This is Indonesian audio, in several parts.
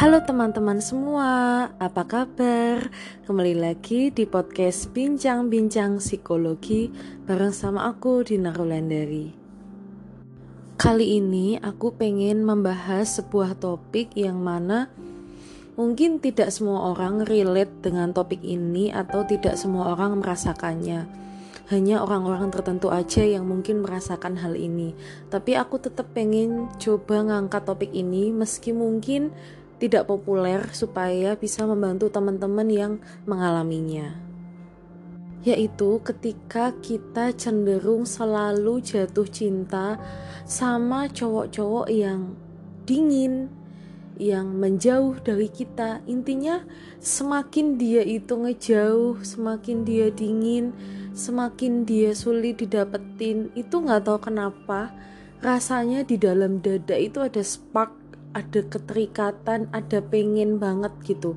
Halo teman-teman semua, apa kabar? Kembali lagi di podcast Bincang-Bincang Psikologi bareng sama aku Dina Rolandari. Kali ini aku pengen membahas sebuah topik yang mana mungkin tidak semua orang relate dengan topik ini atau tidak semua orang merasakannya hanya orang-orang tertentu aja yang mungkin merasakan hal ini. Tapi aku tetap pengen coba ngangkat topik ini meski mungkin tidak populer supaya bisa membantu teman-teman yang mengalaminya. Yaitu ketika kita cenderung selalu jatuh cinta sama cowok-cowok yang dingin, yang menjauh dari kita. Intinya semakin dia itu ngejauh, semakin dia dingin, semakin dia sulit didapetin. Itu nggak tahu kenapa rasanya di dalam dada itu ada spark ada keterikatan, ada pengen banget gitu.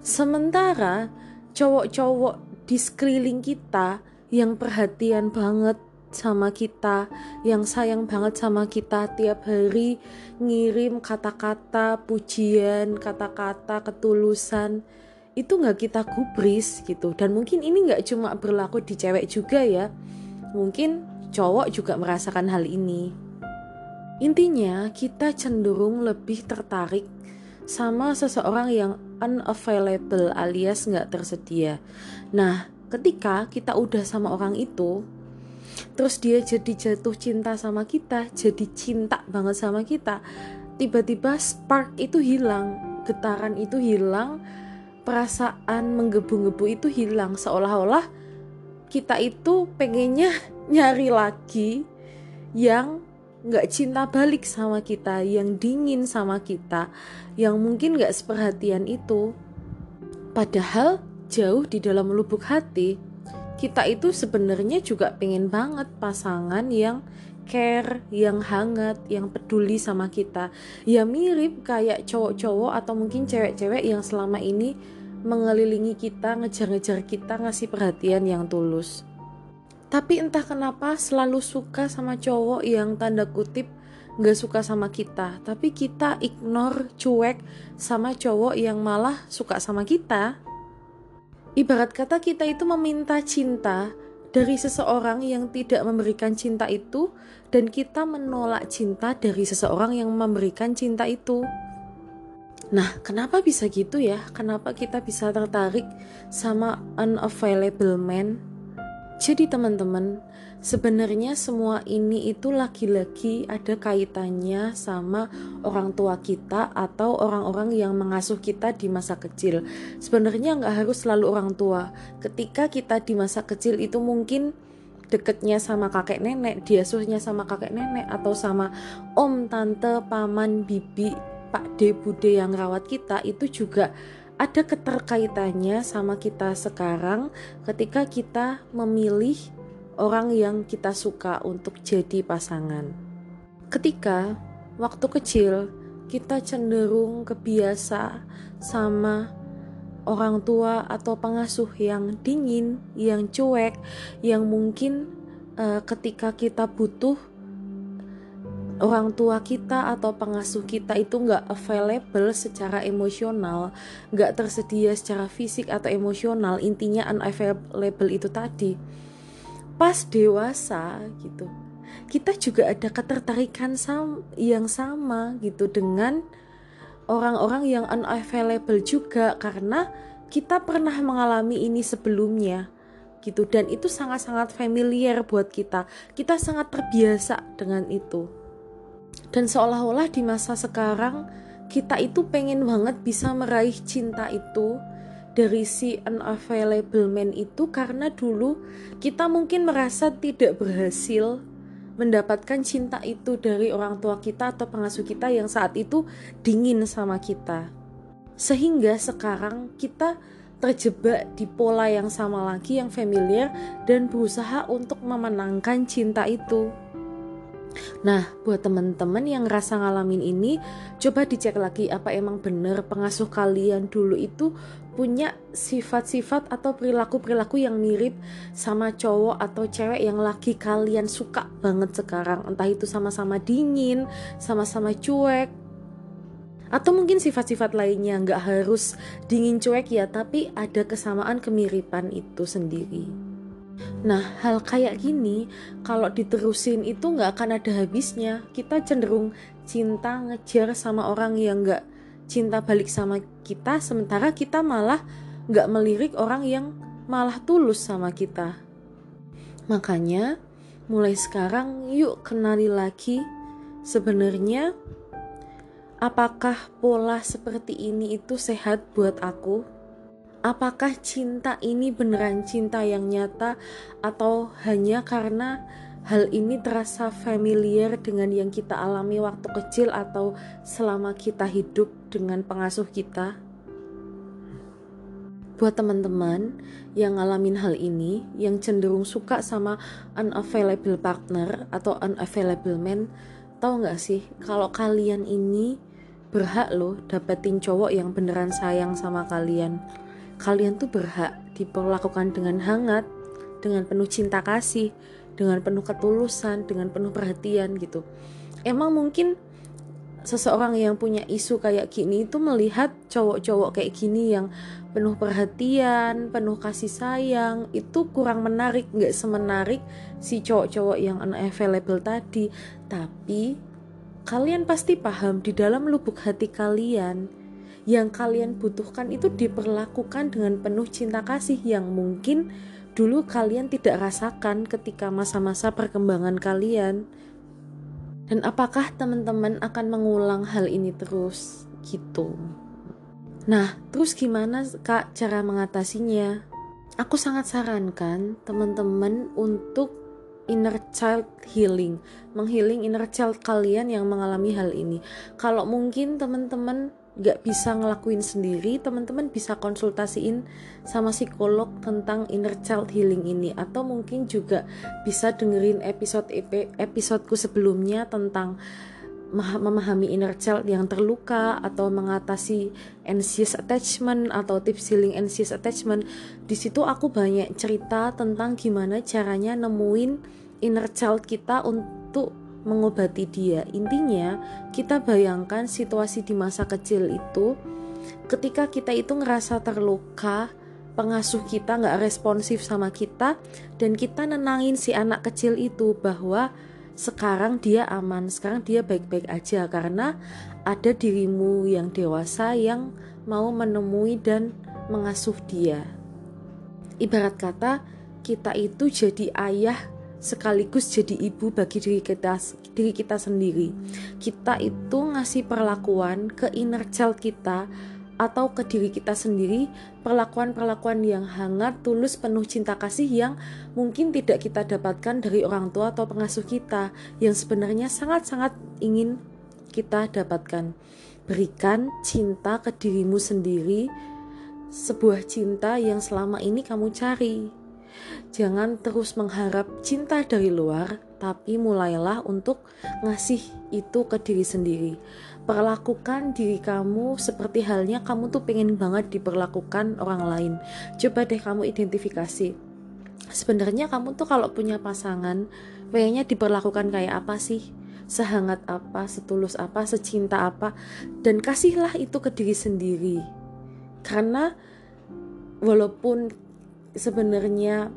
Sementara cowok-cowok di sekeliling kita yang perhatian banget sama kita, yang sayang banget sama kita tiap hari ngirim kata-kata pujian, kata-kata ketulusan itu nggak kita gubris gitu. Dan mungkin ini nggak cuma berlaku di cewek juga ya. Mungkin cowok juga merasakan hal ini Intinya, kita cenderung lebih tertarik sama seseorang yang unavailable alias nggak tersedia. Nah, ketika kita udah sama orang itu, terus dia jadi jatuh cinta sama kita, jadi cinta banget sama kita, tiba-tiba spark itu hilang, getaran itu hilang, perasaan menggebu-gebu itu hilang, seolah-olah kita itu pengennya nyari lagi yang nggak cinta balik sama kita, yang dingin sama kita, yang mungkin nggak seperhatian itu. Padahal jauh di dalam lubuk hati, kita itu sebenarnya juga pengen banget pasangan yang care, yang hangat, yang peduli sama kita. Ya mirip kayak cowok-cowok atau mungkin cewek-cewek yang selama ini mengelilingi kita, ngejar-ngejar kita, ngasih perhatian yang tulus. Tapi entah kenapa selalu suka sama cowok yang tanda kutip gak suka sama kita. Tapi kita ignore, cuek sama cowok yang malah suka sama kita. Ibarat kata kita itu meminta cinta dari seseorang yang tidak memberikan cinta itu dan kita menolak cinta dari seseorang yang memberikan cinta itu. Nah, kenapa bisa gitu ya? Kenapa kita bisa tertarik sama unavailable man? Jadi teman-teman, sebenarnya semua ini itu lagi-lagi ada kaitannya sama orang tua kita atau orang-orang yang mengasuh kita di masa kecil. Sebenarnya nggak harus selalu orang tua. Ketika kita di masa kecil itu mungkin deketnya sama kakek nenek, diasuhnya sama kakek nenek atau sama om, tante, paman, bibi, pak de, bude yang rawat kita itu juga ada keterkaitannya sama kita sekarang ketika kita memilih orang yang kita suka untuk jadi pasangan. Ketika waktu kecil kita cenderung kebiasa sama orang tua atau pengasuh yang dingin, yang cuek, yang mungkin uh, ketika kita butuh orang tua kita atau pengasuh kita itu nggak available secara emosional, nggak tersedia secara fisik atau emosional, intinya unavailable itu tadi. Pas dewasa gitu, kita juga ada ketertarikan sam yang sama gitu dengan orang-orang yang unavailable juga karena kita pernah mengalami ini sebelumnya gitu dan itu sangat-sangat familiar buat kita. Kita sangat terbiasa dengan itu dan seolah-olah di masa sekarang kita itu pengen banget bisa meraih cinta itu dari si unavailable man itu karena dulu kita mungkin merasa tidak berhasil mendapatkan cinta itu dari orang tua kita atau pengasuh kita yang saat itu dingin sama kita. Sehingga sekarang kita terjebak di pola yang sama lagi yang familiar dan berusaha untuk memenangkan cinta itu. Nah, buat teman-teman yang ngerasa ngalamin ini, coba dicek lagi apa emang bener pengasuh kalian dulu itu punya sifat-sifat atau perilaku-perilaku yang mirip sama cowok atau cewek yang lagi kalian suka banget sekarang. Entah itu sama-sama dingin, sama-sama cuek, atau mungkin sifat-sifat lainnya nggak harus dingin cuek ya tapi ada kesamaan kemiripan itu sendiri nah hal kayak gini kalau diterusin itu nggak akan ada habisnya kita cenderung cinta ngejar sama orang yang nggak cinta balik sama kita sementara kita malah nggak melirik orang yang malah tulus sama kita makanya mulai sekarang yuk kenali lagi sebenarnya Apakah pola seperti ini itu sehat buat aku? Apakah cinta ini beneran cinta yang nyata atau hanya karena hal ini terasa familiar dengan yang kita alami waktu kecil atau selama kita hidup dengan pengasuh kita? Buat teman-teman yang ngalamin hal ini, yang cenderung suka sama unavailable partner atau unavailable man, tahu nggak sih kalau kalian ini berhak loh dapetin cowok yang beneran sayang sama kalian kalian tuh berhak diperlakukan dengan hangat dengan penuh cinta kasih dengan penuh ketulusan dengan penuh perhatian gitu emang mungkin seseorang yang punya isu kayak gini itu melihat cowok-cowok kayak gini yang penuh perhatian, penuh kasih sayang itu kurang menarik, nggak semenarik si cowok-cowok yang unavailable tadi. Tapi kalian pasti paham di dalam lubuk hati kalian yang kalian butuhkan itu diperlakukan dengan penuh cinta kasih yang mungkin dulu kalian tidak rasakan ketika masa-masa perkembangan kalian. Dan apakah teman-teman akan mengulang hal ini terus gitu? Nah, terus gimana Kak cara mengatasinya? Aku sangat sarankan teman-teman untuk inner child healing, menghealing inner child kalian yang mengalami hal ini. Kalau mungkin teman-teman gak bisa ngelakuin sendiri, teman-teman bisa konsultasiin sama psikolog tentang inner child healing ini atau mungkin juga bisa dengerin episode episodeku sebelumnya tentang memahami inner child yang terluka atau mengatasi anxious attachment atau tips healing anxious attachment. Di situ aku banyak cerita tentang gimana caranya nemuin inner child kita untuk mengobati dia. Intinya, kita bayangkan situasi di masa kecil itu ketika kita itu ngerasa terluka, pengasuh kita nggak responsif sama kita dan kita nenangin si anak kecil itu bahwa sekarang dia aman, sekarang dia baik-baik aja karena ada dirimu yang dewasa yang mau menemui dan mengasuh dia. Ibarat kata, kita itu jadi ayah sekaligus jadi ibu bagi diri kita diri kita sendiri. Kita itu ngasih perlakuan ke inner child kita atau ke diri kita sendiri perlakuan-perlakuan yang hangat, tulus, penuh cinta kasih yang mungkin tidak kita dapatkan dari orang tua atau pengasuh kita yang sebenarnya sangat-sangat ingin kita dapatkan. Berikan cinta ke dirimu sendiri, sebuah cinta yang selama ini kamu cari. Jangan terus mengharap cinta dari luar, tapi mulailah untuk ngasih itu ke diri sendiri. Perlakukan diri kamu seperti halnya kamu tuh pengen banget diperlakukan orang lain. Coba deh kamu identifikasi. Sebenarnya kamu tuh kalau punya pasangan pengennya diperlakukan kayak apa sih? Sehangat apa setulus apa secinta apa? Dan kasihlah itu ke diri sendiri. Karena walaupun sebenarnya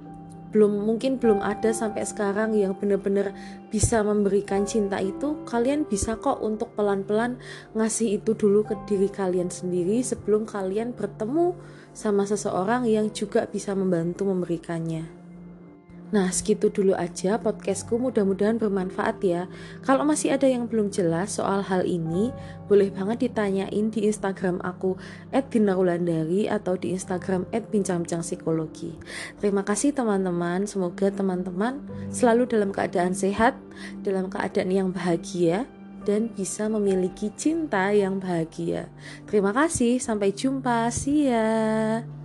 belum mungkin belum ada sampai sekarang yang benar-benar bisa memberikan cinta itu kalian bisa kok untuk pelan-pelan ngasih itu dulu ke diri kalian sendiri sebelum kalian bertemu sama seseorang yang juga bisa membantu memberikannya. Nah, segitu dulu aja podcastku. Mudah-mudahan bermanfaat ya. Kalau masih ada yang belum jelas soal hal ini, boleh banget ditanyain di Instagram aku @dinarulandari atau di Instagram @bincang-bincang-psikologi. Terima kasih teman-teman. Semoga teman-teman selalu dalam keadaan sehat, dalam keadaan yang bahagia dan bisa memiliki cinta yang bahagia. Terima kasih, sampai jumpa. See ya.